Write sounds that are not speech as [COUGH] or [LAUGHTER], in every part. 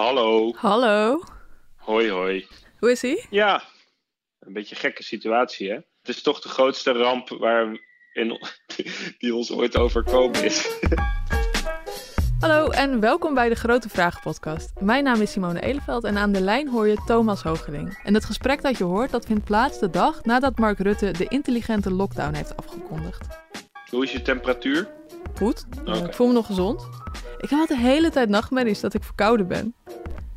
Hallo. Hallo. Hoi, hoi. Hoe is ie? Ja, een beetje een gekke situatie, hè? Het is toch de grootste ramp waar in, [LAUGHS] die ons ooit overkomen is. [LAUGHS] Hallo en welkom bij de Grote Vragen podcast. Mijn naam is Simone Eleveld en aan de lijn hoor je Thomas Hogeling. En het gesprek dat je hoort, dat vindt plaats de dag nadat Mark Rutte de intelligente lockdown heeft afgekondigd. Hoe is je temperatuur? Goed, ik voel me nog gezond. Ik al de hele tijd nachtmerries dat ik verkouden ben.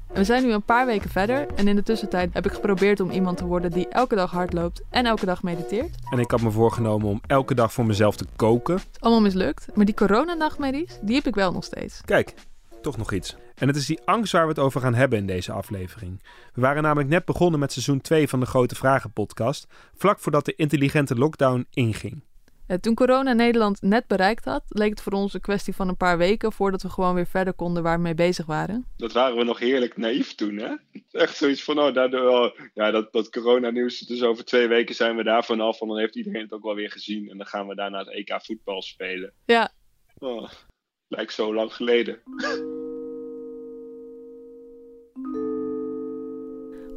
En we zijn nu een paar weken verder en in de tussentijd heb ik geprobeerd om iemand te worden die elke dag hardloopt en elke dag mediteert. En ik had me voorgenomen om elke dag voor mezelf te koken. Het is allemaal mislukt, maar die coronanachtmerries, die heb ik wel nog steeds. Kijk, toch nog iets. En het is die angst waar we het over gaan hebben in deze aflevering. We waren namelijk net begonnen met seizoen 2 van de Grote Vragen podcast, vlak voordat de intelligente lockdown inging. Eh, Toen corona Nederland net bereikt had, leek het voor ons een kwestie van een paar weken voordat we gewoon weer verder konden waar we mee bezig waren. Dat waren we nog heerlijk naïef toen, hè? [LAUGHS] Echt zoiets van, oh, daardoor, oh, ja, dat, dat coronanieuws, dus over twee weken zijn we daar vanaf. En dan heeft iedereen het ook wel weer gezien. En dan gaan we daarna het EK voetbal spelen. Ja, Oh, lijkt zo lang geleden.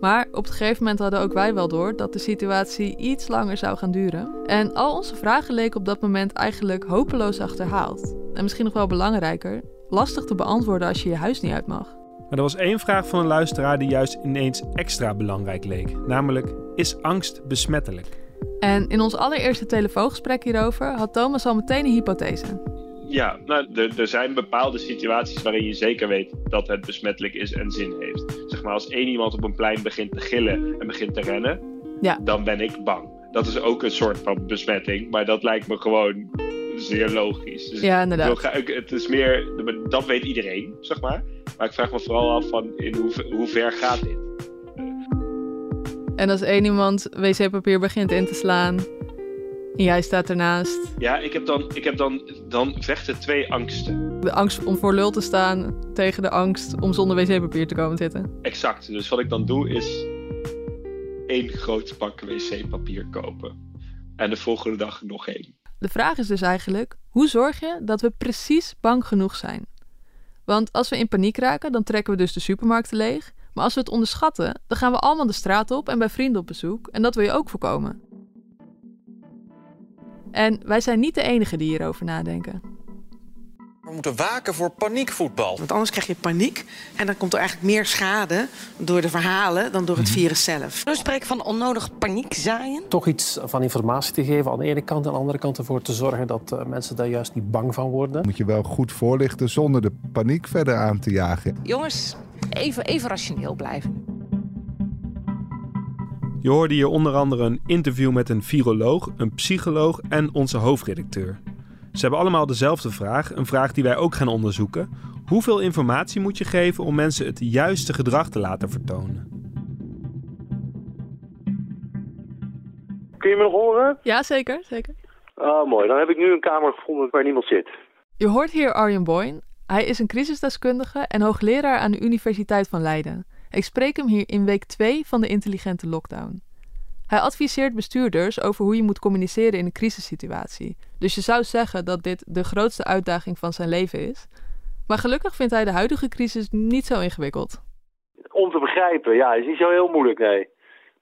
Maar op een gegeven moment hadden ook wij wel door dat de situatie iets langer zou gaan duren. En al onze vragen leken op dat moment eigenlijk hopeloos achterhaald. En misschien nog wel belangrijker, lastig te beantwoorden als je je huis niet uit mag. Maar er was één vraag van een luisteraar die juist ineens extra belangrijk leek. Namelijk, is angst besmettelijk? En in ons allereerste telefoongesprek hierover had Thomas al meteen een hypothese. Ja, nou, er, er zijn bepaalde situaties waarin je zeker weet dat het besmettelijk is en zin heeft. Maar, als één iemand op een plein begint te gillen en begint te rennen, Ja. dan ben ik bang. Dat is ook een soort van besmetting, maar dat lijkt me gewoon zeer logisch. Dus Ja, inderdaad. ik- het is meer, dat weet iedereen, zeg maar. Maar ik vraag me vooral af van in hoe, hoe ver gaat dit? En als één iemand wc-papier begint in te slaan jij staat ernaast, Ja, ik heb dan, ik heb dan, dan vechten twee angsten. de angst om voor lul te staan tegen de angst om zonder wc-papier te komen zitten. Exact. Dus wat ik dan doe is één groot pak wc-papier kopen. En de volgende dag nog één. De vraag is dus eigenlijk, hoe zorg je dat we precies bang genoeg zijn? Want als we in paniek raken, dan trekken we dus de supermarkten leeg. Maar als we het onderschatten, dan gaan we allemaal de straat op en bij vrienden op bezoek. En dat wil je ook voorkomen. En wij zijn niet de enigen die hierover nadenken. We moeten waken voor paniekvoetbal. Want anders krijg je paniek en dan komt er eigenlijk meer schade door de verhalen dan door het virus zelf. We spreken van onnodig paniek zaaien. toch iets van informatie te geven aan de ene kant en aan de andere kant ervoor te zorgen dat eh, mensen daar juist niet bang van worden. moet je wel goed voorlichten zonder de paniek verder aan te jagen. Jongens, even, even rationeel blijven. Je hoorde hier onder andere een interview met een viroloog, een psycholoog en onze hoofdredacteur. Ze hebben allemaal dezelfde vraag, een vraag die wij ook gaan onderzoeken. Hoeveel informatie moet je geven om mensen het juiste gedrag te laten vertonen? Kun je me nog horen? Ja, zeker, zeker. Ah, mooi. Dan heb ik nu een kamer gevonden waar niemand zit. Je hoort hier Arjen Boyn. Hij is een crisisdeskundige en hoogleraar aan de Universiteit van Leiden. Ik spreek hem hier in week 2 van de intelligente lockdown. Hij adviseert bestuurders over hoe je moet communiceren in een crisissituatie. Dus je zou zeggen dat dit de grootste uitdaging van zijn leven is. Maar gelukkig vindt hij de huidige crisis niet zo ingewikkeld. Om te begrijpen, ja, is niet zo heel moeilijk, nee.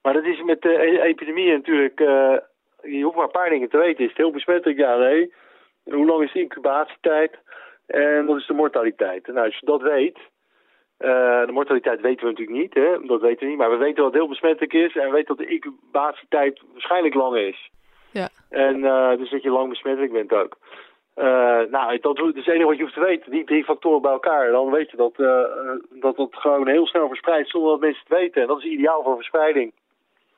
Maar dat is met de e- epidemie natuurlijk... eh, je hoeft maar een paar dingen te weten. Is het heel besmettelijk? Ja, nee. Hoe lang is de incubatietijd? En wat is de mortaliteit? Nou, als je dat weet... eh, de mortaliteit weten we natuurlijk niet, hè? dat weten we niet. Maar we weten dat het heel besmettelijk is en we weten dat de incubatietijd waarschijnlijk lang is. Ja. En eh, dus dat je lang besmettelijk bent ook. Eh, nou, dat is het enige wat je hoeft te weten. Die drie factoren bij elkaar. Dan weet je dat dat het gewoon heel snel verspreidt zonder dat mensen het weten. En dat is ideaal voor verspreiding.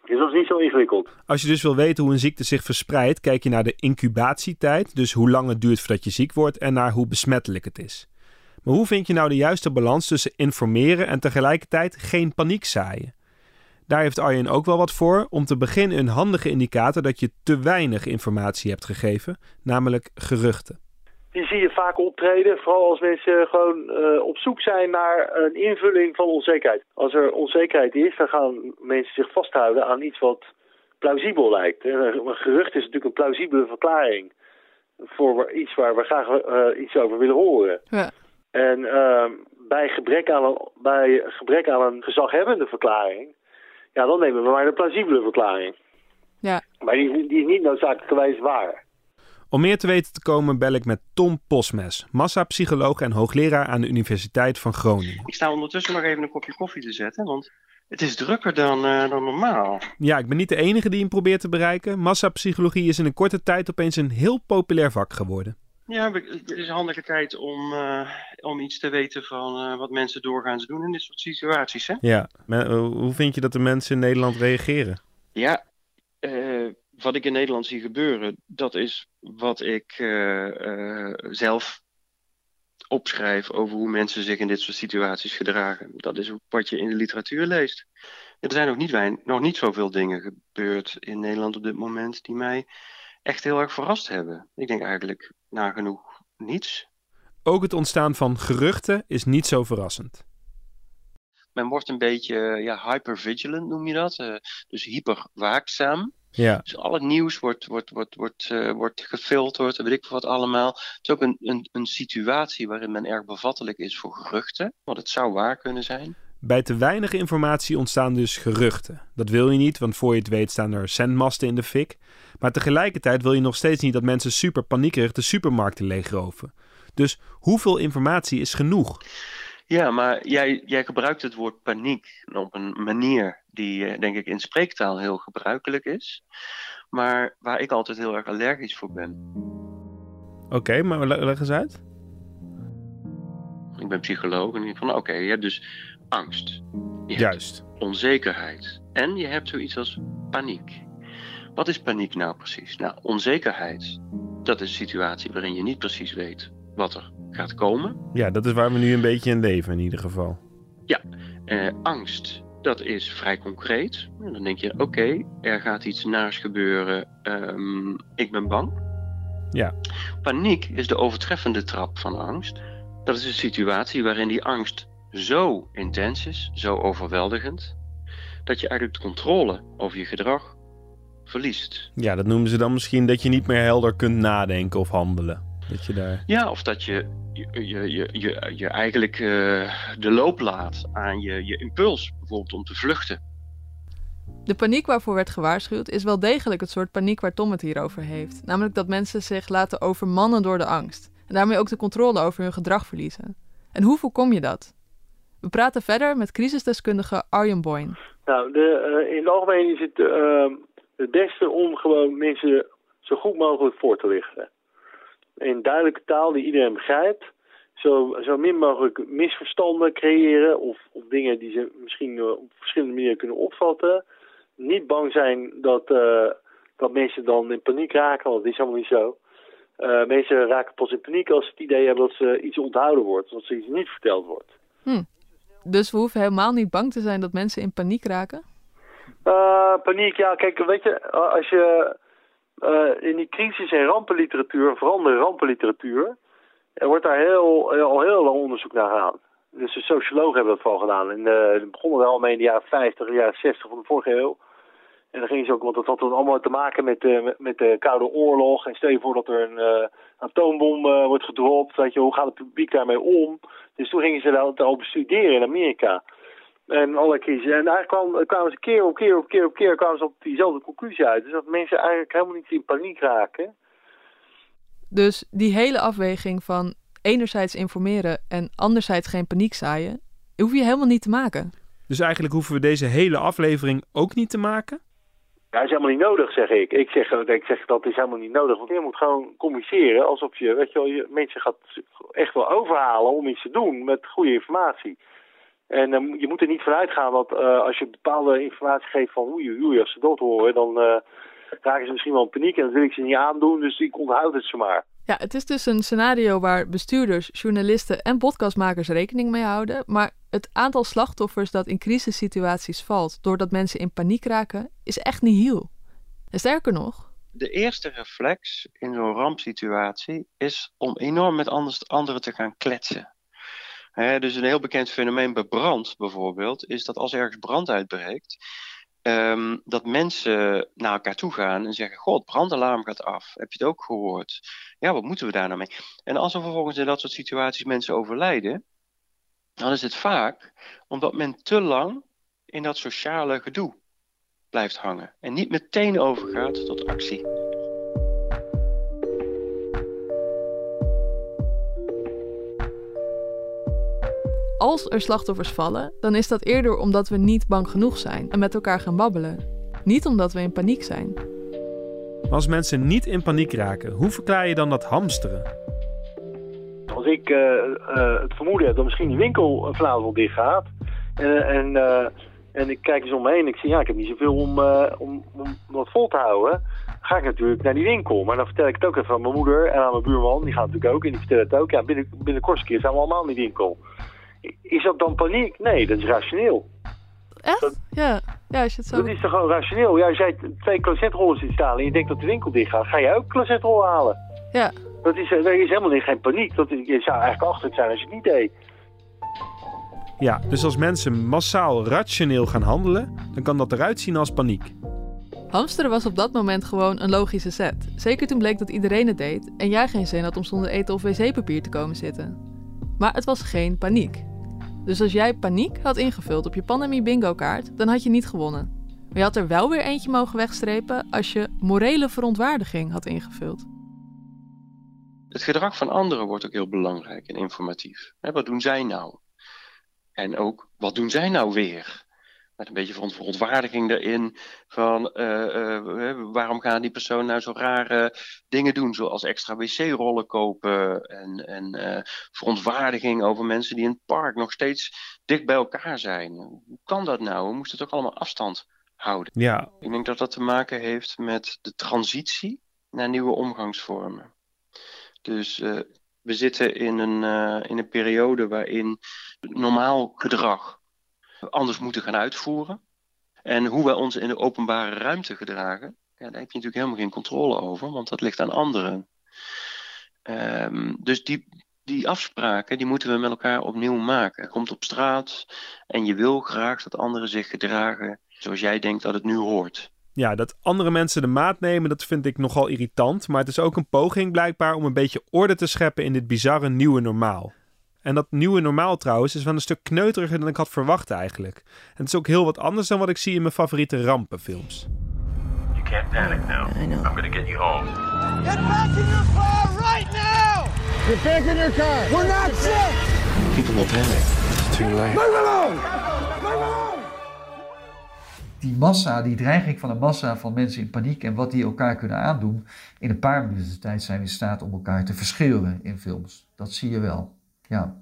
Dus dat is niet zo ingewikkeld. Als je dus wil weten hoe een ziekte zich verspreidt, kijk je naar de incubatietijd, dus hoe lang het duurt voordat je ziek wordt, en naar hoe besmettelijk het is. Maar hoe vind je nou de juiste balans tussen informeren en tegelijkertijd geen paniek zaaien? Daar heeft Arjen ook wel wat voor. Om te beginnen een handige indicator dat je te weinig informatie hebt gegeven, namelijk geruchten. Die zie je vaak optreden, vooral als mensen gewoon eh, op zoek zijn naar een invulling van onzekerheid. Als er onzekerheid is, dan gaan mensen zich vasthouden aan iets wat plausibel lijkt. En Een gerucht is natuurlijk een plausibele verklaring voor iets waar we graag eh, iets over willen horen. Ja. En ehm, bij gebrek, aan een, bij gebrek aan een gezaghebbende verklaring, ja, dan nemen we maar de plausibele verklaring. Ja. Maar die, die is niet noodzakelijkerwijs waar. Om meer te weten te komen bel ik met Tom Posmes, massapsycholoog en hoogleraar aan de Universiteit van Groningen. Ik sta ondertussen nog even een kopje koffie te zetten, want het is drukker dan, uh, dan normaal. Ja, ik ben niet de enige die hem probeert te bereiken. Massapsychologie is in een korte tijd opeens een heel populair vak geworden. Ja, het is een handige tijd om, uh, om iets te weten van uh, wat mensen doorgaans doen in dit soort situaties. Hè? Ja, maar, hoe vind je dat de mensen in Nederland reageren? Ja, wat ik in Nederland zie gebeuren, dat is wat ik zelf opschrijf over hoe mensen zich in dit soort situaties gedragen. Dat is wat je in de literatuur leest. Er zijn nog niet, wijn, nog niet zoveel dingen gebeurd in Nederland op dit moment die mij echt heel erg verrast hebben. Ik denk eigenlijk nagenoeg niets. Ook het ontstaan van geruchten is niet zo verrassend. Men wordt een beetje ja, hypervigilant, noem je dat. Uh, dus hyperwaakzaam. Ja. Dus al het nieuws wordt, wordt, wordt, wordt, uh, wordt gefilterd en weet ik wat allemaal. Het is ook een, een, een situatie waarin men erg bevattelijk is voor geruchten. Want het zou waar kunnen zijn. Bij te weinig informatie ontstaan dus geruchten. Dat wil je niet, want voor je het weet staan er zendmasten in de fik. Maar tegelijkertijd wil je nog steeds niet dat mensen super paniekerig de supermarkten leegroven. Dus hoeveel informatie is genoeg? Ja, maar jij, jij gebruikt het woord paniek op een manier die denk ik in spreektaal heel gebruikelijk is. Maar waar ik altijd heel erg allergisch voor ben. Oké, okay, maar leg eens uit. Ik ben psycholoog en ik van oké, okay, je hebt dus angst. Je Juist. onzekerheid. En je hebt zoiets als paniek. Wat is paniek nou precies? Nou, onzekerheid, dat is een situatie waarin je niet precies weet wat er gaat komen. Ja, dat is waar we nu een beetje in leven in ieder geval. Ja, eh, angst, dat is vrij concreet. En dan denk je, oké, okay, er gaat iets naars gebeuren, um, ik ben bang. Ja. Paniek is de overtreffende trap van angst. Dat is een situatie waarin die angst zo intens is, zo overweldigend, dat je eigenlijk de controle over je gedrag verliest. Ja, dat noemen ze dan misschien dat je niet meer helder kunt nadenken of handelen. Dat je daar... Ja, of dat je je, je, je, je, je eigenlijk uh, de loop laat aan je, je impuls, bijvoorbeeld om te vluchten. De paniek waarvoor werd gewaarschuwd is wel degelijk het soort paniek waar Tom het hier over heeft. Namelijk dat mensen zich laten overmannen door de angst. En daarmee ook de controle over hun gedrag verliezen. En hoe voorkom je dat? We praten verder met crisisdeskundige Arjen Boyn. Nou, de, uh, in het algemeen is het uh, het beste om gewoon mensen zo goed mogelijk voor te lichten. In duidelijke taal die iedereen begrijpt. Zo, zo min mogelijk misverstanden creëren of, of dingen die ze misschien op verschillende manieren kunnen opvatten. Niet bang zijn dat, uh, dat mensen dan in paniek raken, want dat is helemaal niet zo. Mensen raken pas in paniek als ze het idee hebben dat ze iets onthouden wordt, dat ze iets niet verteld wordt. Hm. Dus we hoeven helemaal niet bang te zijn dat mensen in paniek raken? Uh, paniek, ja, kijk, weet je, als je uh, in die crisis- en rampenliteratuur, vooral de rampenliteratuur, er wordt daar heel, al heel lang onderzoek naar gedaan. Dus de sociologen hebben dat vooral gedaan. En uh, het begon er al mee in de jaren 50, de jaren 60 van de vorige eeuw. En dan ging ze ook, want dat had dan allemaal te maken met, uh, met, met de Koude Oorlog. En stel je voor dat er een uh, atoombom uh, wordt gedropt. Weet je, hoe gaat het publiek daarmee om? Dus toen gingen ze dat al bestuderen in Amerika. En alle crisis. En eigenlijk kwam, kwamen ze keer op keer op keer op keer kwamen ze op diezelfde conclusie uit. Dus dat mensen eigenlijk helemaal niet in paniek raken. Dus die hele afweging van enerzijds informeren en anderzijds geen paniek zaaien, hoef je helemaal niet te maken. Dus eigenlijk hoeven we deze hele aflevering ook niet te maken? Ja, is helemaal niet nodig, zeg ik. Ik zeg, ik zeg dat is helemaal niet nodig. Want je moet gewoon communiceren alsof je, weet je wel, je mensen gaat echt wel overhalen om iets te doen met goede informatie. En uh, je moet er niet vanuit gaan dat uh, als je bepaalde informatie geeft van oei, oei, als ze dat horen, dan uh, raken ze misschien wel paniek en dat wil ik ze niet aandoen, dus ik onthoud het ze maar. Ja, het is dus een scenario waar bestuurders, journalisten en podcastmakers rekening mee houden. Maar het aantal slachtoffers dat in crisissituaties valt doordat mensen in paniek raken, is echt niet heel. En sterker nog. De eerste reflex in zo'n rampsituatie is om enorm met anders, anderen te gaan kletsen. Dus een heel bekend fenomeen bij brand bijvoorbeeld, is dat als ergens brand uitbreekt, um, dat mensen naar elkaar toe gaan en zeggen: God, brandalarm gaat af. Heb je het ook gehoord? Ja, wat moeten we daar nou mee? En als er vervolgens in dat soort situaties mensen overlijden, Dan is het vaak omdat men te lang in dat sociale gedoe blijft hangen en niet meteen overgaat tot actie. Als er slachtoffers vallen, dan is dat eerder omdat we niet bang genoeg zijn en met elkaar gaan babbelen. Niet omdat we in paniek zijn. Maar als mensen niet in paniek raken, hoe verklaar je dan dat hamsteren? Ik uh, uh, het vermoeden heb dat misschien die winkel vanavond dicht gaat. En, en, en ik kijk eens om me heen en ik zie, ja, ik heb niet zoveel om, om, om wat vol te houden. Ga ik natuurlijk naar die winkel. Maar dan vertel ik het ook even aan mijn moeder en aan mijn buurman. Die gaat natuurlijk ook en die vertellen het ook. Ja, binnen, binnenkort keer zijn we allemaal in die winkel. Is dat dan paniek? Nee, dat is rationeel. Echt? Dat, ja. ja, je het zo... Dat is toch gewoon rationeel? Jij twee closetrollen ziet staan en je denkt dat de winkel dicht gaat, ga jij ook closetrollen halen. Ja. Dat is, dat is helemaal niet geen paniek. Dat is, je zou eigenlijk achterlijk zijn als je het niet deed. Ja, dus als mensen massaal rationeel gaan handelen, dan kan dat eruit zien als paniek. Hamsteren was op dat moment gewoon een logische set. Zeker toen bleek dat iedereen het deed en jij geen zin had om zonder eten of wc-papier te komen zitten. Maar het was geen paniek. Dus als jij paniek had ingevuld op je pandemie bingo kaart, dan had je niet gewonnen. Maar je had er wel weer eentje mogen wegstrepen als je morele verontwaardiging had ingevuld. Het gedrag van anderen wordt ook heel belangrijk en informatief. Wat doen zij nou? En ook, wat doen zij nou weer? Met een beetje verontwaardiging erin van uh, uh, waarom gaan die personen nou zo rare dingen doen, zoals extra wc-rollen kopen en, en uh, verontwaardiging over mensen die in het park nog steeds dicht bij elkaar zijn. Hoe kan dat nou? We moesten toch allemaal afstand houden. Ja. Ik denk dat dat te maken heeft met de transitie naar nieuwe omgangsvormen. Dus we zitten in een, in een periode waarin normaal gedrag anders moeten gaan uitvoeren. En hoe wij ons in de openbare ruimte gedragen, ja, daar heb je natuurlijk helemaal geen controle over, want dat ligt aan anderen. Um, dus die, die afspraken, die moeten we met elkaar opnieuw maken. Je komt op straat en je wil graag dat anderen zich gedragen zoals jij denkt dat het nu hoort. Ja, dat andere mensen de maat nemen, dat vind ik nogal irritant. Maar het is ook een poging blijkbaar om een beetje orde te scheppen in dit bizarre nieuwe normaal. En dat nieuwe normaal trouwens is wel een stuk kneuteriger dan ik had verwacht eigenlijk. En het is ook heel wat anders dan wat ik zie in mijn favoriete rampenfilms. You can't panic now. I know. I'm gonna get you home. Get back in your car right now! Get back in your car! We're not sick! People will panic. It's too late. Move along! Move along! Die massa, die dreiging van een massa van mensen in paniek en wat die elkaar kunnen aandoen, in een paar minuten tijd zijn we in staat om elkaar te verscheuren in films. Dat zie je wel. Ja.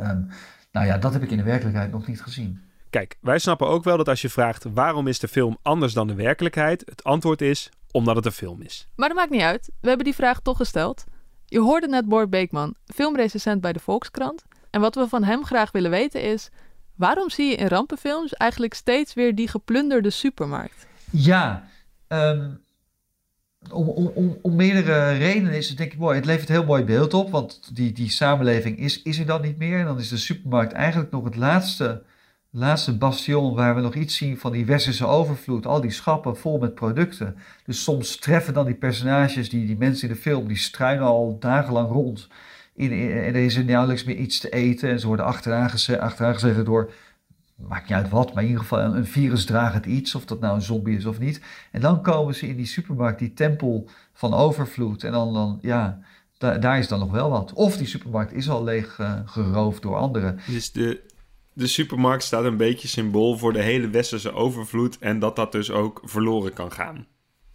Um, nou ja, dat heb ik in de werkelijkheid nog niet gezien. Kijk, wij snappen ook wel dat als je vraagt waarom is de film anders dan de werkelijkheid, het antwoord is omdat het een film is. Maar dat maakt niet uit. We hebben die vraag toch gesteld. Je hoorde net Bord Beekman, filmrecensent bij de Volkskrant. En wat we van hem graag willen weten is: waarom zie je in rampenfilms eigenlijk steeds weer die geplunderde supermarkt? Ja, um, om, om, om, meerdere redenen is het denk ik mooi. Het levert heel mooi beeld op, want die, die samenleving is, is er dan niet meer. En dan is de supermarkt eigenlijk nog het laatste, laatste bastion waar we nog iets zien van die westerse overvloed. Al die schappen vol met producten. Dus soms treffen dan die personages, die, die mensen in de film, die struinen al dagenlang rond. Er is er nauwelijks meer iets te eten en ze worden achteraan, geze, achteraan gezeten door maakt niet uit wat, maar in ieder geval een, virus draagt iets, of dat nou een zombie is of niet. En dan komen ze in die supermarkt, die tempel van overvloed. En dan, dan ja, daar is dan nog wel wat. Of die supermarkt is al leeg uh, geroofd door anderen. Dus de, de supermarkt staat een beetje symbool voor de hele westerse overvloed en dat dat dus ook verloren kan gaan.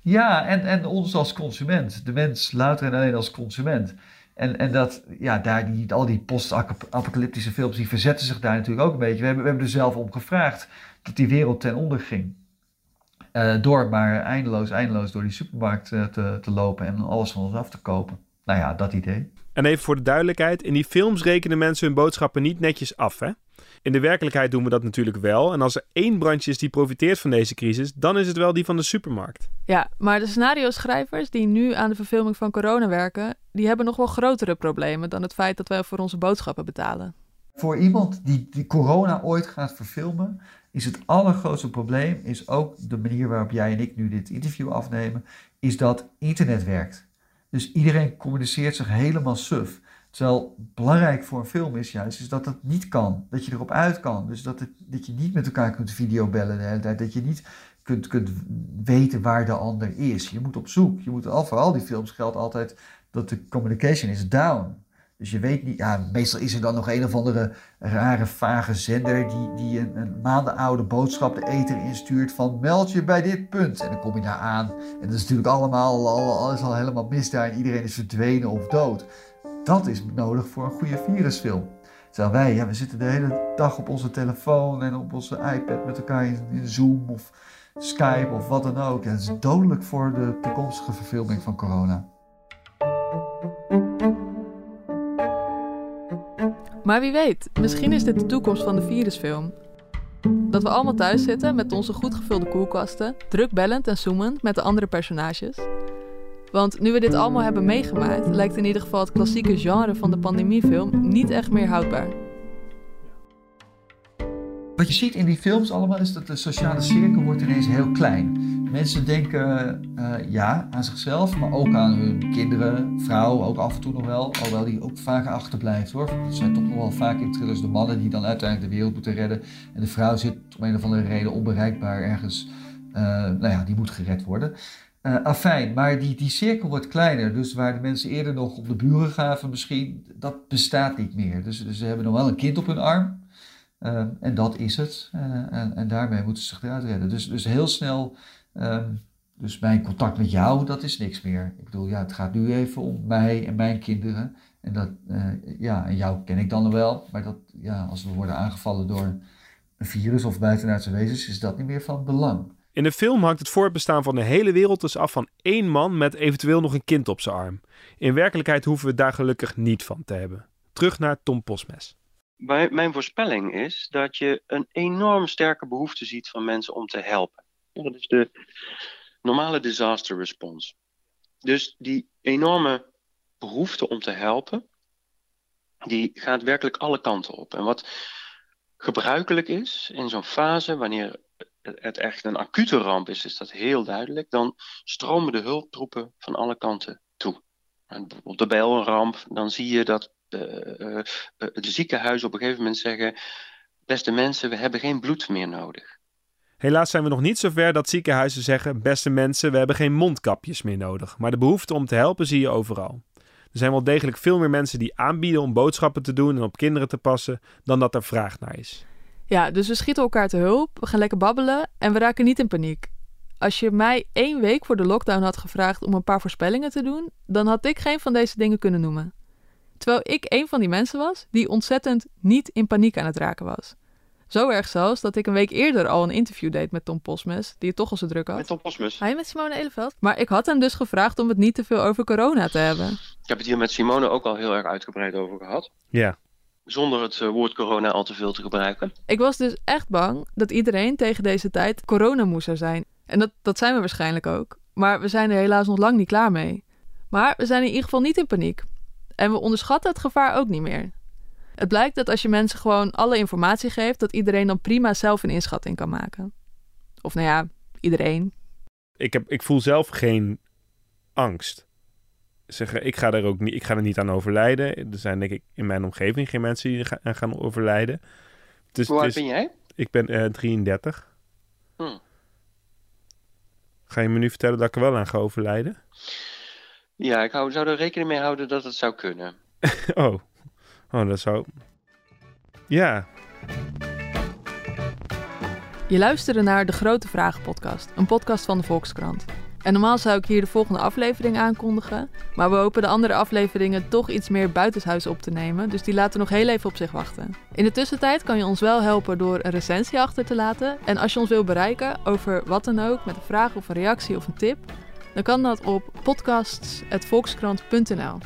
Ja, en, en ons als consument. De mens louter en alleen als consument. En, en dat, ja, daar die, al die post-apocalyptische films, die verzetten zich daar natuurlijk ook een beetje. We hebben, we hebben er zelf om gevraagd dat die wereld ten onder ging. Uh, door maar eindeloos, eindeloos door die supermarkt uh, te, te lopen en alles van ons af te kopen. Nou ja, dat idee. En even voor de duidelijkheid, in die films rekenen mensen hun boodschappen niet netjes af, hè? In de werkelijkheid doen we dat natuurlijk wel. En als er één branche is die profiteert van deze crisis, dan is het wel die van de supermarkt. Ja, maar de scenario-schrijvers die nu aan de verfilming van corona werken, die hebben nog wel grotere problemen dan het feit dat wij voor onze boodschappen betalen. Voor iemand die, die corona ooit gaat verfilmen, is het allergrootste probleem, is ook de manier waarop jij en ik nu dit interview afnemen, is dat internet werkt. Dus iedereen communiceert zich helemaal suf. Terwijl belangrijk voor een film is juist is dat het niet kan. Dat je erop uit kan. Dus dat, het, dat je niet met elkaar kunt videobellen de hele tijd. Dat je niet kunt, kunt weten waar de ander is. Je moet op zoek. Je moet al voor al die films geldt altijd dat de communication is down. Dus je weet niet, ja, meestal is er dan nog een of andere rare, vage zender die, die een, maanden oude boodschap de ether instuurt van meld je bij dit punt. En dan kom je daar aan en dat is natuurlijk allemaal, alles al helemaal mis daar en iedereen is verdwenen of dood. Dat is nodig voor een goede virusfilm. Terwijl wij, ja, we zitten de hele dag op onze telefoon en op onze iPad met elkaar in, Zoom of Skype of wat dan ook. En dat is dodelijk voor de toekomstige verfilming van corona. Maar wie weet, misschien is dit de toekomst van de virusfilm. Dat we allemaal thuis zitten met onze goed gevulde koelkasten, druk bellend en zoemend met de andere personages. Want nu we dit allemaal hebben meegemaakt, lijkt in ieder geval het klassieke genre van de pandemiefilm niet echt meer houdbaar. Wat je ziet in die films allemaal is dat de sociale cirkel wordt ineens heel klein. Mensen denken uh, ja aan zichzelf, maar ook aan hun kinderen, vrouw, ook af en toe nog wel. Alhoewel die ook vaak achterblijft hoor. Het zijn toch nog wel vaak in thrillers de mannen die dan uiteindelijk de wereld moeten redden. En de vrouw zit om een of andere reden onbereikbaar ergens. Uh, nou ja, die moet gered worden. Uh, afijn, maar die, die cirkel wordt kleiner. Dus waar de mensen eerder nog op de buren gaven misschien, dat bestaat niet meer. Dus, dus ze hebben nog wel een kind op hun arm. Uh, en dat is het. Uh, en, en, daarmee moeten ze zich eruit redden. Dus, dus heel snel Um, dus mijn contact met jou, dat is niks meer. Ik bedoel, ja, het gaat nu even om mij en mijn kinderen. En dat, ja, en jou ken ik dan wel. Maar dat, ja, als we worden aangevallen door een virus of buitenaardse wezens, is dat niet meer van belang. In de film hangt het voortbestaan van de hele wereld dus af van één man met eventueel nog een kind op zijn arm. In werkelijkheid hoeven we daar gelukkig niet van te hebben. Terug naar Tom Posmes. Mijn voorspelling is dat je een enorm sterke behoefte ziet van mensen om te helpen. Dat is de normale disaster response. Dus die enorme behoefte om te helpen, die gaat werkelijk alle kanten op. En wat gebruikelijk is in zo'n fase, wanneer het echt een acute ramp is, is dat heel duidelijk. Dan stromen de hulptroepen van alle kanten toe. En bijvoorbeeld bij een ramp, dan zie je dat de, uh, de ziekenhuizen op een gegeven moment zeggen: Beste mensen, we hebben geen bloed meer nodig. Helaas zijn we nog niet zover dat ziekenhuizen zeggen: beste mensen, we hebben geen mondkapjes meer nodig. Maar de behoefte om te helpen zie je overal. Er zijn wel degelijk veel meer mensen die aanbieden om boodschappen te doen en op kinderen te passen, dan dat er vraag naar is. Ja, dus we schieten elkaar te hulp, we gaan lekker babbelen en we raken niet in paniek. Als je mij één week voor de lockdown had gevraagd om een paar voorspellingen te doen, dan had ik geen van deze dingen kunnen noemen. Terwijl ik een van die mensen was die ontzettend niet in paniek aan het raken was. Zo erg zelfs dat ik een week eerder al een interview deed met Tom Posmes, die het toch al zo druk had. Met Tom Posmes? Hij met Simone Eleveld. Maar ik had hem dus gevraagd om het niet te veel over corona te hebben. Ik heb het hier met Simone ook al heel erg uitgebreid over gehad. Ja. Zonder het uh, woord corona al te veel te gebruiken. Ik was dus echt bang dat iedereen tegen deze tijd corona zou zijn. En dat, dat zijn we waarschijnlijk ook. Maar we zijn er helaas nog lang niet klaar mee. Maar we zijn in ieder geval niet in paniek. En we onderschatten het gevaar ook niet meer. Het blijkt dat als je mensen gewoon alle informatie geeft, dat iedereen dan prima zelf een inschatting kan maken. Of nou ja, iedereen. Ik, heb, ik voel zelf geen angst. Zeggen, ik ga er ook niet, ik ga er niet aan overlijden. Er zijn denk ik in mijn omgeving geen mensen die aan gaan overlijden. Dus, Hoe oud ben jij? Ik ben uh, 33. Hm. Ga je me nu vertellen dat ik er wel aan ga overlijden? Ja, ik hou, zou er rekening mee houden dat het zou kunnen. [LAUGHS] oh. Oh, dat zou. Ja. Je luisterde naar de Grote Vragen Podcast, een podcast van de Volkskrant. En normaal zou ik hier de volgende aflevering aankondigen, maar we hopen de andere afleveringen toch iets meer buitenshuis op te nemen, dus die laten nog heel even op zich wachten. In de tussentijd kan je ons wel helpen door een recensie achter te laten. En als je ons wil bereiken over wat dan ook, met een vraag of een reactie of een tip, dan kan dat op podcasts.volkskrant.nl.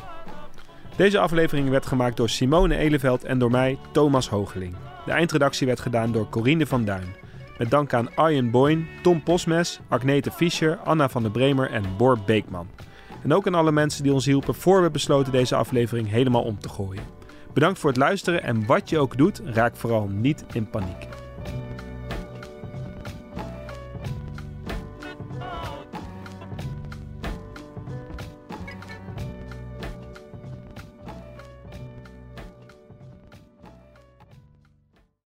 Deze aflevering werd gemaakt door Simone Eleveld en door mij, Thomas Hoogeling. De eindredactie werd gedaan door Corine van Duin. Met dank aan Arjen Boyn, Tom Posmes, Agnete Fischer, Anna van der Bremer en Bor Beekman. En ook aan alle mensen die ons hielpen voor we besloten deze aflevering helemaal om te gooien. Bedankt voor het luisteren en wat je ook doet, raak vooral niet in paniek.